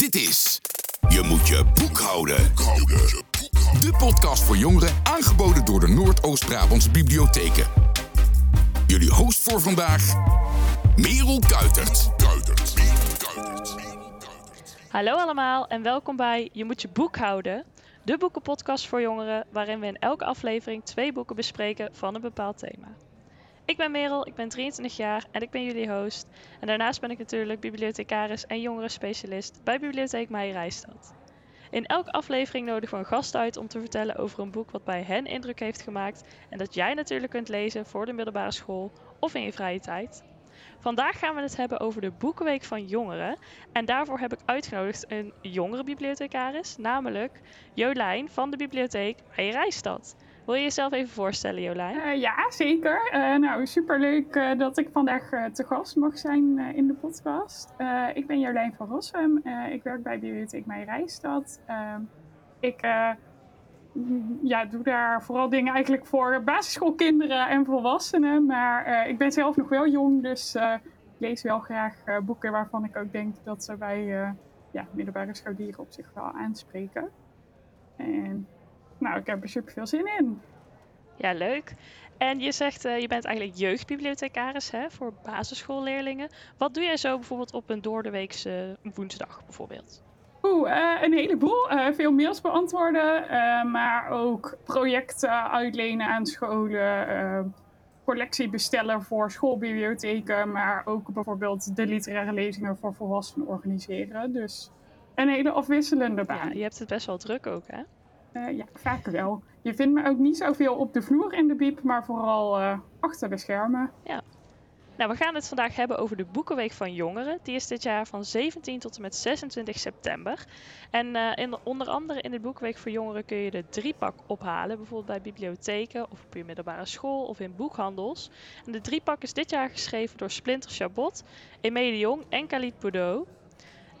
Dit is Je moet je boek houden. De podcast voor jongeren aangeboden door de Noordoost-Brabantse bibliotheken. Jullie host voor vandaag, Merel Kuitert. Hallo allemaal en welkom bij Je moet je boek houden, de boekenpodcast voor jongeren waarin we in elke aflevering twee boeken bespreken van een bepaald thema. Ik ben Merel, ik ben 23 jaar en ik ben jullie host. En daarnaast ben ik natuurlijk bibliothecaris en jongerenspecialist bij Bibliotheek Meijerijstad. In elke aflevering nodigen we een gast uit om te vertellen over een boek wat bij hen indruk heeft gemaakt en dat jij natuurlijk kunt lezen voor de middelbare school of in je vrije tijd. Vandaag gaan we het hebben over de Boekenweek van Jongeren. En daarvoor heb ik uitgenodigd een jongerenbibliothecaris, namelijk Jolijn van de bibliotheek Meijerijstad. Wil je jezelf even voorstellen, Jolijn? Uh, ja, zeker. Uh, nou, superleuk uh, dat ik vandaag te gast mag zijn in de podcast. ik ben Jolijn van Rossum. ik werk bij Bibliotheek Meijerijstad. ik ja, doe daar vooral dingen eigenlijk voor basisschoolkinderen en volwassenen. Maar ik ben zelf nog wel jong, dus ik lees wel graag boeken waarvan ik ook denk dat ze bij ja, middelbare scholieren op zich wel aanspreken. En nou, ik heb er super veel zin in. Ja, leuk. En je zegt, uh, je bent eigenlijk jeugdbibliothecaris hè, voor basisschoolleerlingen. Wat doe jij zo bijvoorbeeld op een doordeweekse woensdag bijvoorbeeld? Oeh, uh, een heleboel. Uh, veel mails beantwoorden, maar ook projecten uitlenen aan scholen, collectie bestellen voor schoolbibliotheken, maar ook bijvoorbeeld de literaire lezingen voor volwassenen organiseren. Dus een hele afwisselende baan. Ja, je hebt het best wel druk ook, hè? Uh, ja, vaak wel. Je vindt me ook niet zoveel op de vloer in de biep, maar vooral uh, achter de schermen. Ja. Nou, we gaan het vandaag hebben over de Boekenweek van Jongeren. Die is dit jaar van 17 tot en met 26 september. En uh, in, onder andere in de Boekenweek voor Jongeren kun je de driepak ophalen. Bijvoorbeeld bij bibliotheken of op je middelbare school of in boekhandels. En de driepak is dit jaar geschreven door Splinter Chabot, Emilie de Jong en Khalid Boudot.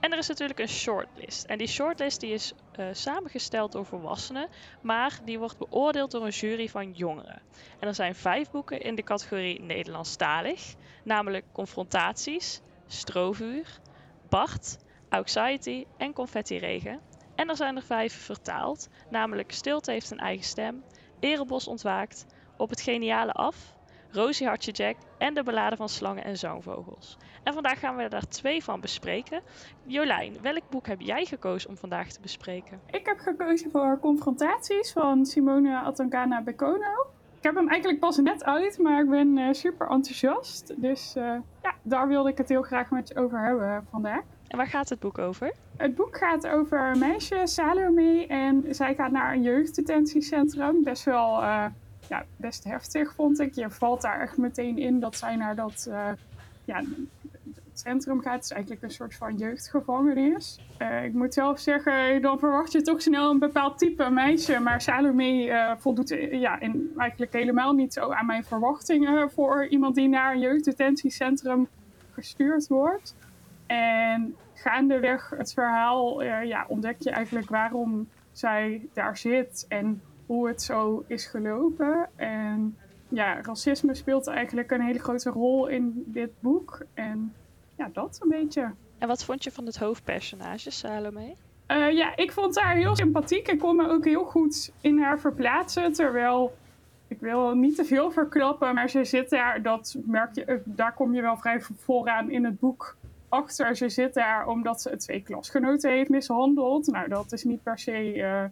En er is natuurlijk een shortlist. En die shortlist die is uh, samengesteld door volwassenen, maar die wordt beoordeeld door een jury van jongeren. En er zijn vijf boeken in de categorie Nederlandstalig, namelijk Confrontaties, Strovuur, Bart, Anxiety en Confetti-regen. En er zijn er vijf vertaald, namelijk Stilte heeft een eigen stem, Erebos ontwaakt, Op het geniale af, Rosie Hartje Jack en de beladen van slangen en zangvogels. En vandaag gaan we er twee van bespreken. Jolijn, welk boek heb jij gekozen om vandaag te bespreken? Ik heb gekozen voor Confrontaties van Simone Atankana Bekono. Ik heb hem eigenlijk pas net uit, maar ik ben uh, super enthousiast. Dus uh, ja, daar wilde ik het heel graag met je over hebben vandaag. En waar gaat het boek over? Het boek gaat over een meisje, Salome, en zij gaat naar een jeugddetentiecentrum. Best wel uh, ja, best heftig, vond ik. Je valt daar echt meteen in dat zij naar dat uh, ja, centrum gaat. Het is eigenlijk een soort van jeugdgevangenis. Uh, ik moet zelf zeggen, dan verwacht je toch snel een bepaald type meisje. Maar Salome uh, voldoet ja, in, eigenlijk helemaal niet zo aan mijn verwachtingen voor iemand die naar een jeugddetentiecentrum gestuurd wordt. En gaandeweg het verhaal ja, ontdek je eigenlijk waarom zij daar zit en hoe het zo is gelopen. En ja, racisme speelt eigenlijk een hele grote rol in dit boek. En ja, dat een beetje. En wat vond je van het hoofdpersonage, Salome? Uh, ja, ik vond haar heel sympathiek. Ik kon me ook heel goed in haar verplaatsen. Terwijl, ik wil niet te veel verklappen, maar ze zit daar, dat merk je, eh, daar kom je wel vrij vooraan in het boek achter. Ze zit daar omdat ze twee klasgenoten heeft mishandeld. Nou, dat is niet per se uh,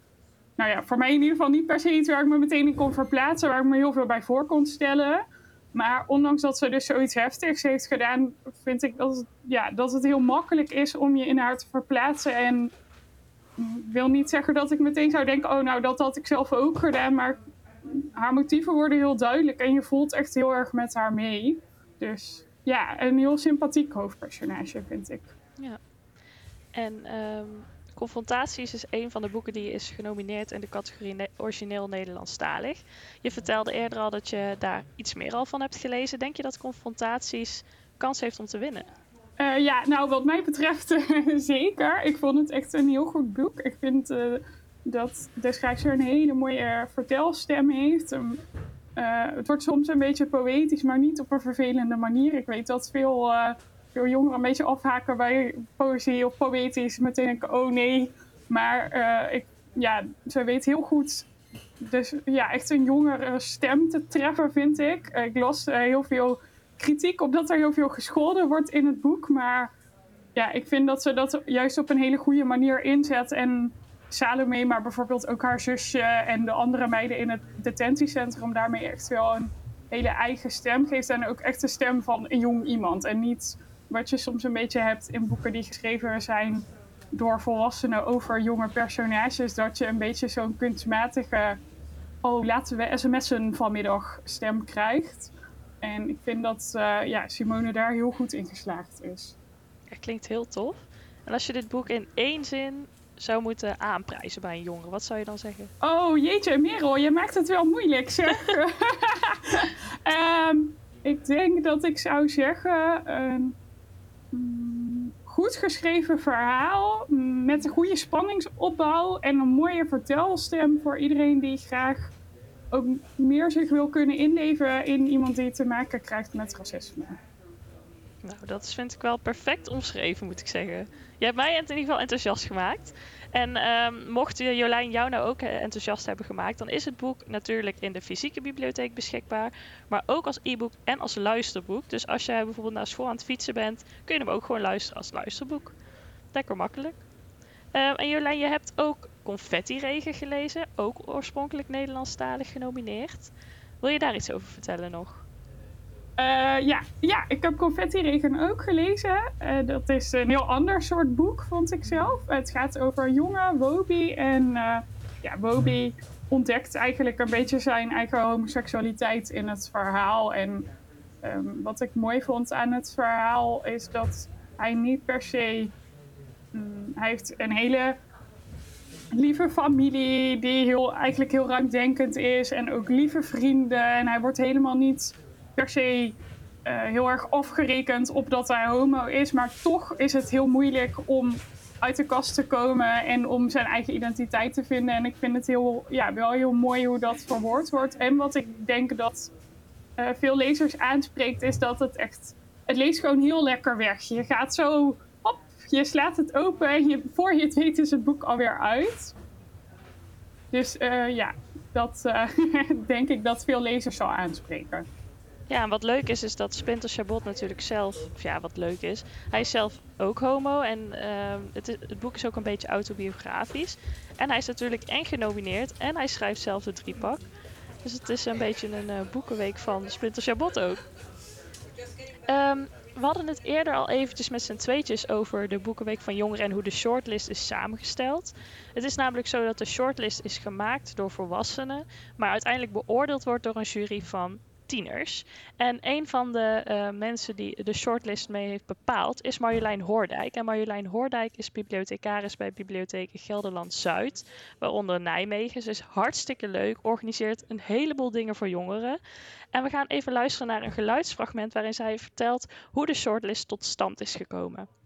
nou ja, voor mij in ieder geval niet per se iets waar ik me meteen in kon verplaatsen, waar ik me heel veel bij voor kon stellen. Maar ondanks dat ze dus zoiets heftigs heeft gedaan, vind ik dat het, ja, dat het heel makkelijk is om je in haar te verplaatsen. En wil niet zeggen dat ik meteen zou denken, oh nou dat had ik zelf ook gedaan. Maar haar motieven worden heel duidelijk en je voelt echt heel erg met haar mee. Dus ja, een heel sympathiek hoofdpersonage vind ik. Ja. En um, Confrontaties is een van de boeken die is genomineerd in de categorie ne origineel Nederlandstalig. Je vertelde eerder al dat je daar iets meer al van hebt gelezen. Denk je dat Confrontaties kans heeft om te winnen? Uh, ja, nou wat mij betreft zeker. Ik vond het echt een heel goed boek. Ik vind uh, dat de schrijver een hele mooie vertelstem heeft. Het wordt soms een beetje poëtisch, maar niet op een vervelende manier. Ik weet dat veel veel jongeren een beetje afhaken bij poëzie of poëtisch. Meteen denken, oh nee. Maar uh, ik, ja, ze weet heel goed dus ja, echt een jongere stem te treffen, vind ik. Ik las heel veel kritiek op dat er heel veel gescholden wordt in het boek. Maar ja, ik vind dat ze dat juist op een hele goede manier inzet. En Salome, maar bijvoorbeeld ook haar zusje en de andere meiden in het detentiecentrum daarmee echt wel een hele eigen stem geeft. En ook echt de stem van een jong iemand. En niet wat je soms een beetje hebt in boeken die geschreven zijn door volwassenen over jonge personages. Dat je een beetje zo'n kunstmatige, oh laten we sms'en vanmiddag stem krijgt. En ik vind dat uh, ja, Simone daar heel goed in geslaagd is. Ja, klinkt heel tof. En als je dit boek in één zin zou moeten aanprijzen bij een jongere, wat zou je dan zeggen? Oh jeetje, Merel, je maakt het wel moeilijk zeg. um, ik denk dat ik zou zeggen goed geschreven verhaal met een goede spanningsopbouw en een mooie vertelstem voor iedereen die graag ook meer zich wil kunnen inleven in iemand die te maken krijgt met racisme. Nou, dat vind ik wel perfect omschreven, moet ik zeggen. Je hebt mij in ieder geval enthousiast gemaakt. En um, mocht Jolijn jou nou ook eh, enthousiast hebben gemaakt, dan is het boek natuurlijk in de fysieke bibliotheek beschikbaar. Maar ook als e-book en als luisterboek. Dus als jij bijvoorbeeld naar school aan het fietsen bent, kun je hem ook gewoon luisteren als luisterboek. Lekker makkelijk. Um, en Jolijn, je hebt ook Confetti-regen gelezen, ook oorspronkelijk Nederlandstalig genomineerd. Wil je daar iets over vertellen nog? Uh, ja. ja, ik heb Confetti-regen ook gelezen. Uh, dat is een heel ander soort boek, vond ik zelf. Het gaat over een jongen, Wobi. En uh, ja, Wobi ontdekt eigenlijk een beetje zijn eigen homoseksualiteit in het verhaal. En um, wat ik mooi vond aan het verhaal is dat hij niet per se. Um, hij heeft een hele lieve familie die heel, eigenlijk heel ruimdenkend is. En ook lieve vrienden. En hij wordt helemaal niet per se uh, heel erg afgerekend op dat hij homo is. Maar toch is het heel moeilijk om uit de kast te komen en om zijn eigen identiteit te vinden. En ik vind het heel, ja, wel heel mooi hoe dat verwoord wordt. En wat ik denk dat uh, veel lezers aanspreekt, is dat het echt. Het leest gewoon heel lekker weg. Je gaat zo je slaat het open en je, voor je het weet is het boek alweer uit. Dus uh, ja, dat denk ik dat veel lezers zal aanspreken. Ja, en wat leuk is, is dat Splinter Chabot natuurlijk zelf, ja, wat leuk is, hij is zelf ook homo en uh, het, boek is ook een beetje autobiografisch. En hij is natuurlijk en genomineerd en hij schrijft zelf de driepak. Dus het is een beetje een uh, boekenweek van Splinter Chabot ook. Um, we hadden het eerder al eventjes met z'n tweetjes over de Boekenweek van Jongeren en hoe de shortlist is samengesteld. Het is namelijk zo dat de shortlist is gemaakt door volwassenen, maar uiteindelijk beoordeeld wordt door een jury van tieners. En een van de uh, mensen die de shortlist mee heeft bepaald is Marjolein Hoordijk. En Marjolein Hoordijk is bibliothecaris bij Bibliotheken Gelderland Zuid, waaronder Nijmegen. Ze is hartstikke leuk, organiseert een heleboel dingen voor jongeren. En we gaan even luisteren naar een geluidsfragment waarin zij vertelt hoe de shortlist tot stand is gekomen.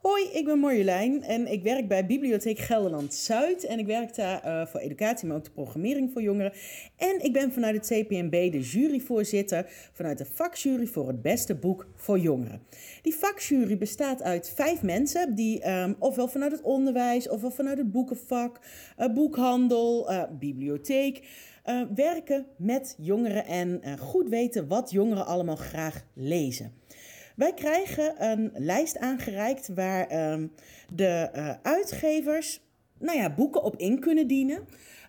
Hoi, ik ben Marjolein en ik werk bij Bibliotheek Gelderland Zuid. En ik werk daar uh, voor educatie, maar ook de programmering voor jongeren. En ik ben vanuit het CPNB de juryvoorzitter vanuit de vakjury voor het beste boek voor jongeren. Die vakjury bestaat uit vijf mensen die um, ofwel vanuit het onderwijs, ofwel vanuit het boekenvak, uh, boekhandel, uh, bibliotheek. werken met jongeren en goed weten wat jongeren allemaal graag lezen. Wij krijgen een lijst aangereikt waar um, de uh, uitgevers nou ja, boeken op in kunnen dienen.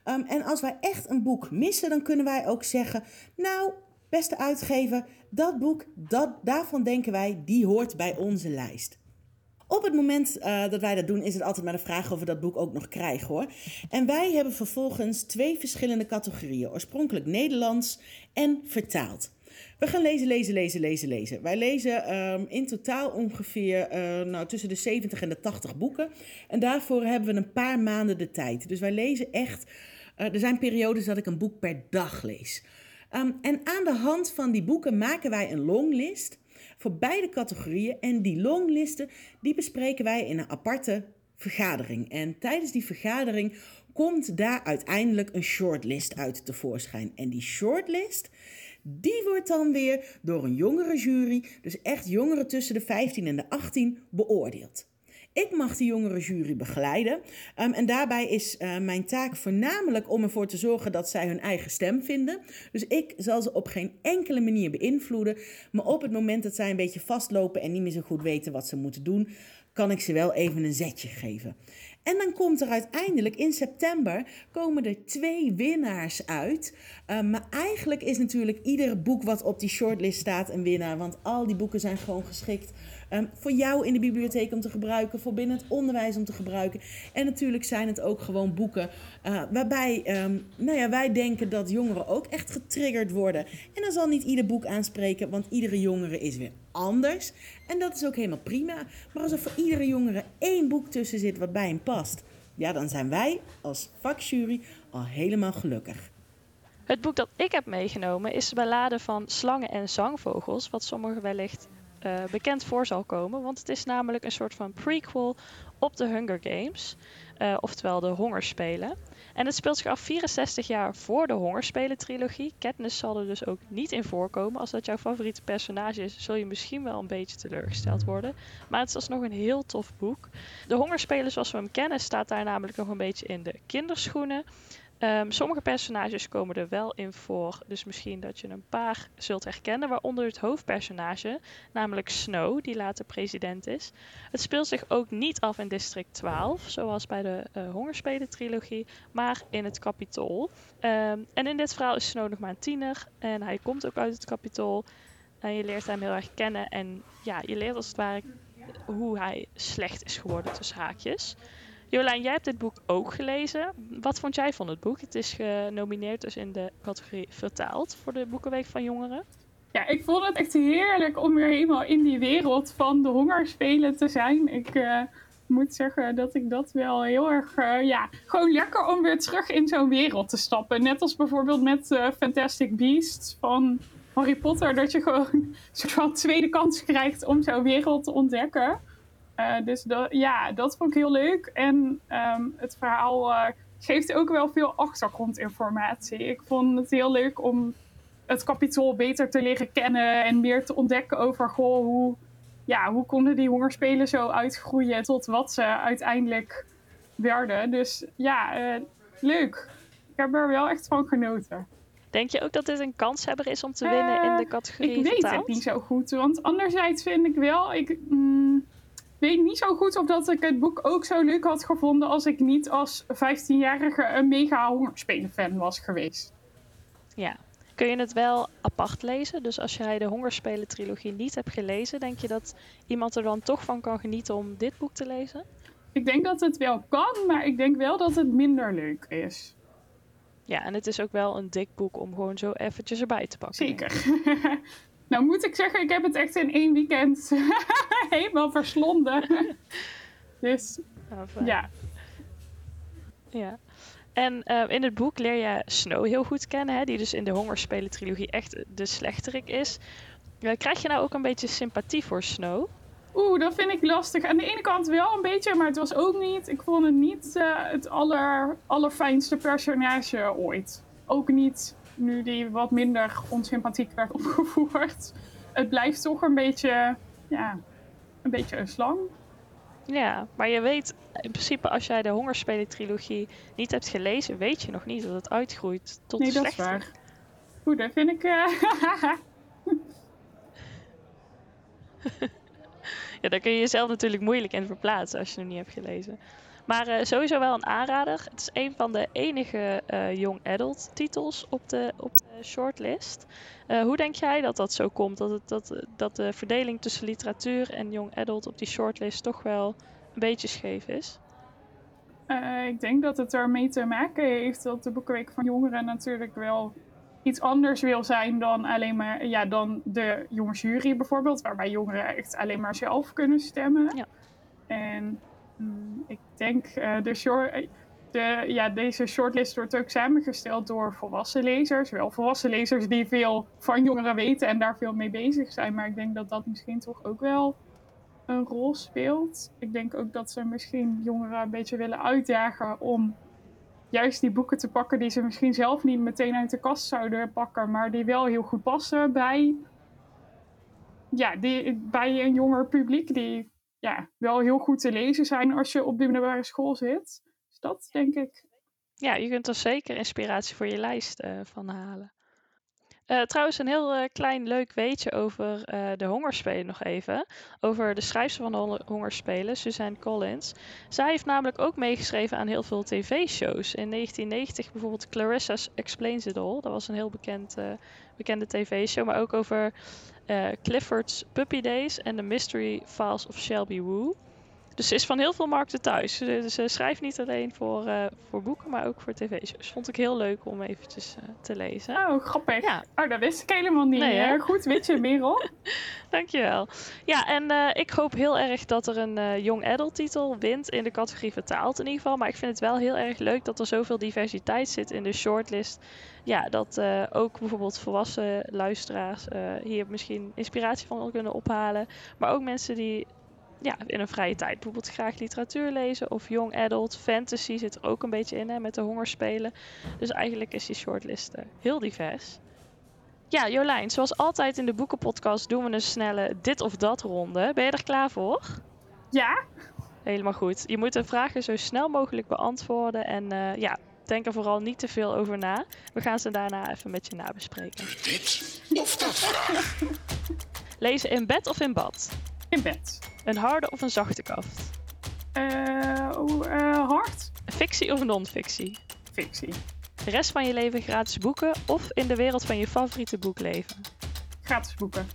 Um, en als wij echt een boek missen, dan kunnen wij ook zeggen: Nou, beste uitgever, dat boek, dat, daarvan denken wij, die hoort bij onze lijst. Op het moment uh, dat wij dat doen, is het altijd maar de vraag of we dat boek ook nog krijgen hoor. En wij hebben vervolgens twee verschillende categorieën: oorspronkelijk Nederlands en vertaald. We gaan lezen, lezen, lezen, lezen, lezen. Wij lezen um, in totaal ongeveer uh, nou, tussen de 70 en de 80 boeken. En daarvoor hebben we een paar maanden de tijd. Dus wij lezen echt. Uh, er zijn periodes dat ik een boek per dag lees. Um, en aan de hand van die boeken maken wij een longlist voor beide categorieën. En die longlisten die bespreken wij in een aparte vergadering. En tijdens die vergadering komt daar uiteindelijk een shortlist uit tevoorschijn. En die shortlist Die wordt dan weer door een jongere jury, dus echt jongeren tussen de 15 en de 18, beoordeeld. Ik mag de jongere jury begeleiden. Um, en daarbij is uh, mijn taak voornamelijk om ervoor te zorgen dat zij hun eigen stem vinden. Dus ik zal ze op geen enkele manier beïnvloeden. Maar op het moment dat zij een beetje vastlopen en niet meer zo goed weten wat ze moeten doen, kan ik ze wel even een zetje geven. En dan komt er uiteindelijk in september komen er twee winnaars uit. Uh, maar eigenlijk is natuurlijk ieder boek wat op die shortlist staat een winnaar. Want al die boeken zijn gewoon geschikt um, voor jou in de bibliotheek om te gebruiken, voor binnen het onderwijs om te gebruiken. En natuurlijk zijn het ook gewoon boeken uh, waarbij um, nou ja, wij denken dat jongeren ook echt getriggerd worden. En dan zal niet ieder boek aanspreken, want iedere jongere is weer anders. En dat is ook helemaal prima. Maar als er voor iedere jongere één boek tussen zit wat bij hem past, ja, dan zijn wij als vakjury al helemaal gelukkig. Het boek dat ik heb meegenomen is de ballade van Slangen en Zangvogels, wat sommigen wellicht uh, bekend voor zal komen. Want het is namelijk een soort van prequel op de Hunger Games, uh, oftewel de Hongerspelen. En het speelt zich af 64 jaar voor de Hongerspelen-trilogie. Katniss zal er dus ook niet in voorkomen. Als dat jouw favoriete personage is, zul je misschien wel een beetje teleurgesteld worden. Maar het is alsnog een heel tof boek. De Hongerspelen zoals we hem kennen staat daar namelijk nog een beetje in de kinderschoenen. Um, sommige personages komen er wel in voor, dus misschien dat je een paar zult herkennen, waaronder het hoofdpersonage, namelijk Snow, die later president is. Het speelt zich ook niet af in District 12, zoals bij de uh, Hongerspelen-trilogie, maar in het Capitool. Um, en in dit verhaal is Snow nog maar een tiener en hij komt ook uit het Capitool. En je leert hem heel erg kennen en ja, je leert als het ware hoe hij slecht is geworden tussen haakjes. Jolijn, jij hebt dit boek ook gelezen. Wat vond jij van het boek? Het is genomineerd dus in de categorie vertaald voor de Boekenweek van Jongeren. Ja, ik vond het echt heerlijk om weer helemaal in die wereld van de hongerspelen te zijn. Ik uh, moet zeggen dat ik dat wel heel erg, uh, ja, gewoon lekker om weer terug in zo'n wereld te stappen. Net als bijvoorbeeld met uh, Fantastic Beasts van Harry Potter, dat je gewoon een tweede kans krijgt om zo'n wereld te ontdekken. Uh, dus dat, ja, dat vond ik heel leuk. En um, het verhaal uh, geeft ook wel veel achtergrondinformatie. Ik vond het heel leuk om het kapitool beter te leren kennen en meer te ontdekken over goh, hoe, ja, hoe konden die hongerspelen zo uitgroeien tot wat ze uiteindelijk werden. Dus ja, uh, leuk. Ik heb er wel echt van genoten. Denk je ook dat dit een kanshebber is om te winnen in de categorie Ik weet vertaald? het niet zo goed, want anderzijds vind ik wel... Ik, mm, weet niet zo goed of dat ik het boek ook zo leuk had gevonden als ik niet als 15-jarige een mega hongerspelen-fan was geweest. Ja. Kun je het wel apart lezen? Dus als jij de Hongerspelen-trilogie niet hebt gelezen, denk je dat iemand er dan toch van kan genieten om dit boek te lezen? Ik denk dat het wel kan, maar ik denk wel dat het minder leuk is. Ja, en het is ook wel een dik boek om gewoon zo eventjes erbij te pakken. Zeker. Nou moet ik zeggen, ik heb het echt in één weekend helemaal verslonden. dus oh, ja. Ja. En uh, in het boek leer je Snow heel goed kennen, hè, die dus in de Hongerspelen-trilogie echt de slechterik is. Uh, krijg je nou ook een beetje sympathie voor Snow? Oeh, dat vind ik lastig. Aan de ene kant wel een beetje, maar het was ook niet. Ik vond het niet uh, het aller, allerfijnste personage ooit. Ook niet nu die wat minder onsympathiek werd opgevoerd. Het blijft toch een beetje, ja, een beetje een slang. Ja, maar je weet in principe als jij de Hongerspelen-trilogie niet hebt gelezen, weet je nog niet dat het uitgroeit tot Nee, dat is waar. Goed, dat vind ik... Uh... ja, daar kun je jezelf natuurlijk moeilijk in verplaatsen als je het nog niet hebt gelezen. Maar uh, sowieso wel een aanrader. Het is een van de enige uh, young adult titels op de, op de shortlist. Uh, hoe denk jij dat dat zo komt? Dat, het, dat, dat de verdeling tussen literatuur en young adult op die shortlist toch wel een beetje scheef is? ik denk dat het ermee te maken heeft dat de Boekenweek van Jongeren natuurlijk wel iets anders wil zijn dan alleen maar ja, dan de jonge jury bijvoorbeeld, waarbij jongeren echt alleen maar zelf kunnen stemmen. Ja. En ik denk uh, de short, de, ja, deze shortlist wordt ook samengesteld door volwassen lezers. Wel volwassen lezers die veel van jongeren weten en daar veel mee bezig zijn. Maar ik denk dat dat misschien toch ook wel een rol speelt. Ik denk ook dat ze misschien jongeren een beetje willen uitdagen om juist die boeken te pakken die ze misschien zelf niet meteen uit de kast zouden pakken, maar die wel heel goed passen bij, ja, bij een jonger publiek die ja, wel heel goed te lezen zijn als je op de middelbare school zit. Dus dat denk ik. Ja, je kunt er zeker inspiratie voor je lijst uh, van halen. Uh, trouwens, een heel uh, klein leuk weetje over uh, de hongerspelen nog even. Over de schrijfster van de hongerspelen, Suzanne Collins. Zij heeft namelijk ook meegeschreven aan heel veel tv-shows. In 1990 bijvoorbeeld Clarissa's Explains It All. Dat was een heel bekend, bekende tv-show. Maar ook over Clifford's Puppy Days en The Mystery Files of Shelby Woo. Dus ze is van heel veel markten thuis. Ze, ze schrijft niet alleen voor, uh, voor boeken, maar ook voor tv-shows. Vond ik heel leuk om eventjes uh, te lezen. Oh, grappig. Ja. Oh, dat wist ik helemaal niet. Nee, Goed, weet je, Merel. Dankjewel. Ja, en uh, ik hoop heel erg dat er een young adult titel wint in de categorie vertaald in ieder geval. Maar ik vind het wel heel erg leuk dat er zoveel diversiteit zit in de shortlist. Ja, dat ook bijvoorbeeld volwassen luisteraars hier misschien inspiratie van kunnen ophalen. Maar ook mensen die ja, in een vrije tijd bijvoorbeeld graag literatuur lezen of young adult. Fantasy zit er ook een beetje in hè, met de hongerspelen. Dus eigenlijk is die shortlist uh, heel divers. Ja, Jolijn, zoals altijd in de boekenpodcast doen we een snelle dit of dat ronde. Ben je er klaar voor? Ja. Helemaal goed. Je moet de vragen zo snel mogelijk beantwoorden en uh, ja, denk er vooral niet te veel over na. We gaan ze daarna even met je nabespreken. Dit of dat vraag. Lezen in bed of in bad? In bed. Een harde of een zachte kaft? Uh, uh, hard. Fictie of non-fictie? Fictie. De rest van je leven gratis boeken of in de wereld van je favoriete boek leven? Gratis boeken.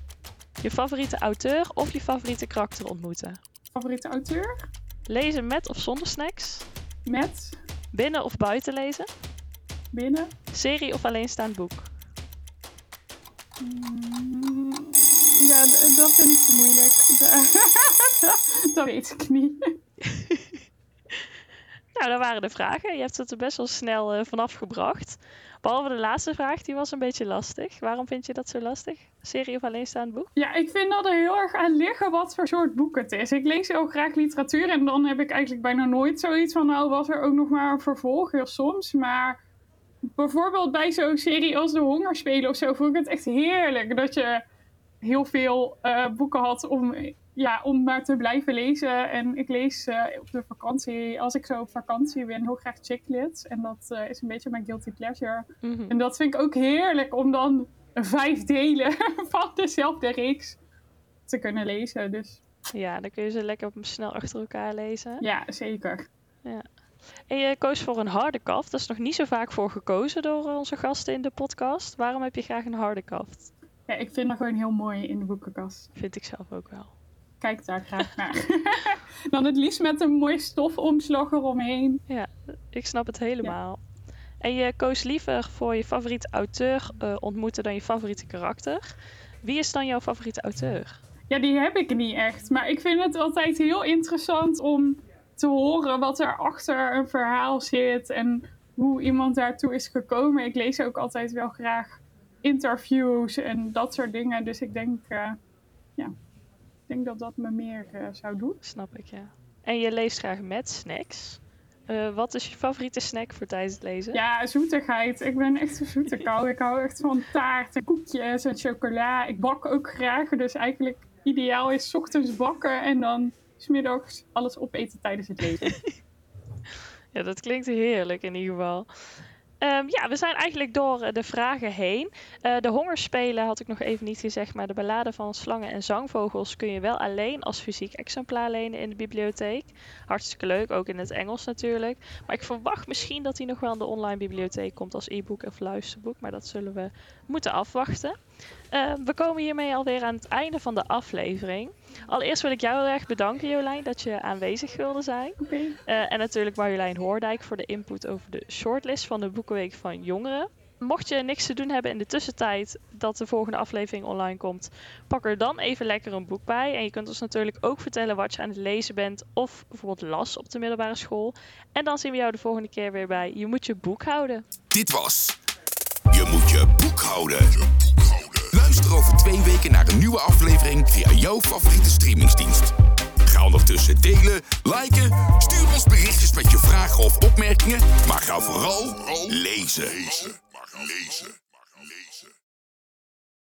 Je favoriete auteur of je favoriete karakter ontmoeten? Favoriete auteur? Lezen met of zonder snacks? Met. Binnen of buiten lezen? Binnen. Serie of alleenstaand boek? Mm, ja, dat vind ik te moeilijk. dat weet ik niet. nou, dat waren de vragen. Je hebt het er best wel snel uh, vanaf gebracht. Behalve de laatste vraag, die was een beetje lastig. Waarom vind je dat zo lastig? Serie of alleenstaand boek? Ja, ik vind dat er heel erg aan liggen wat voor soort boek het is. Ik lees heel graag literatuur en dan heb ik eigenlijk bijna nooit zoiets van... nou, was er ook nog maar een vervolg, heel soms. Maar bijvoorbeeld bij zo'n serie als De Hongerspelen of zo... vond ik het echt heerlijk dat je heel veel uh, boeken had om, ja, om maar te blijven lezen. En ik lees uh, op de vakantie, als ik zo op vakantie ben, heel graag chicklets. En dat uh, is een beetje mijn guilty pleasure. Mm -hmm. En dat vind ik ook heerlijk om dan vijf delen van dezelfde reeks te kunnen lezen. Dus. Ja, dan kun je ze lekker snel achter elkaar lezen. Ja, zeker. Ja. En je koos voor een harde kaft. Dat is nog niet zo vaak voor gekozen door onze gasten in de podcast. Waarom heb je graag een harde kaft? Ja, ik vind dat gewoon heel mooi in de boekenkast. Vind ik zelf ook wel. Kijk daar graag naar. Dan het liefst met een mooi stofomslag eromheen. Ja, ik snap het helemaal. Ja. En je koos liever voor je favoriete auteur uh, ontmoeten dan je favoriete karakter. Wie is dan jouw favoriete auteur? Ja, die heb ik niet echt. Maar ik vind het altijd heel interessant om te horen wat er achter een verhaal zit en hoe iemand daartoe is gekomen. Ik lees ook altijd wel graag interviews en dat soort dingen. Dus ik denk, uh, ja, ik denk dat dat me meer uh, zou doen. Snap ik, ja. En je leest graag met snacks. Uh, wat is je favoriete snack voor tijdens het lezen? Ja, zoetigheid. Ik ben echt een zoete kou. Ik hou echt van taart en koekjes en chocola. Ik bak ook graag. Dus eigenlijk ideaal is ochtends bakken en dan smiddags alles opeten tijdens het lezen. ja, dat klinkt heerlijk in ieder geval. Um, ja, we zijn eigenlijk door uh, de vragen heen. Uh, de hongerspelen had ik nog even niet gezegd, maar de ballade van slangen en zangvogels kun je wel alleen als fysiek exemplaar lenen in de bibliotheek. Hartstikke leuk, ook in het Engels natuurlijk. Maar ik verwacht misschien dat hij nog wel in de online bibliotheek komt als e-book of luisterboek, maar dat zullen we moeten afwachten. Uh, we komen hiermee alweer aan het einde van de aflevering. Allereerst wil ik jou heel erg bedanken, Jolijn, dat je aanwezig wilde zijn. Okay. Uh, en natuurlijk Marjolein Hoordijk voor de input over de shortlist van de Boekenweek van Jongeren. Mocht je niks te doen hebben in de tussentijd dat de volgende aflevering online komt, pak er dan even lekker een boek bij. En je kunt ons natuurlijk ook vertellen wat je aan het lezen bent of bijvoorbeeld las op de middelbare school. En dan zien we jou de volgende keer weer bij Je moet je boek houden. Dit was Je moet je boek houden. Luister over twee weken naar een nieuwe aflevering via jouw favoriete streamingsdienst. Ga ondertussen delen, liken, stuur ons berichtjes met je vragen of opmerkingen, maar ga vooral lezen. Lezen.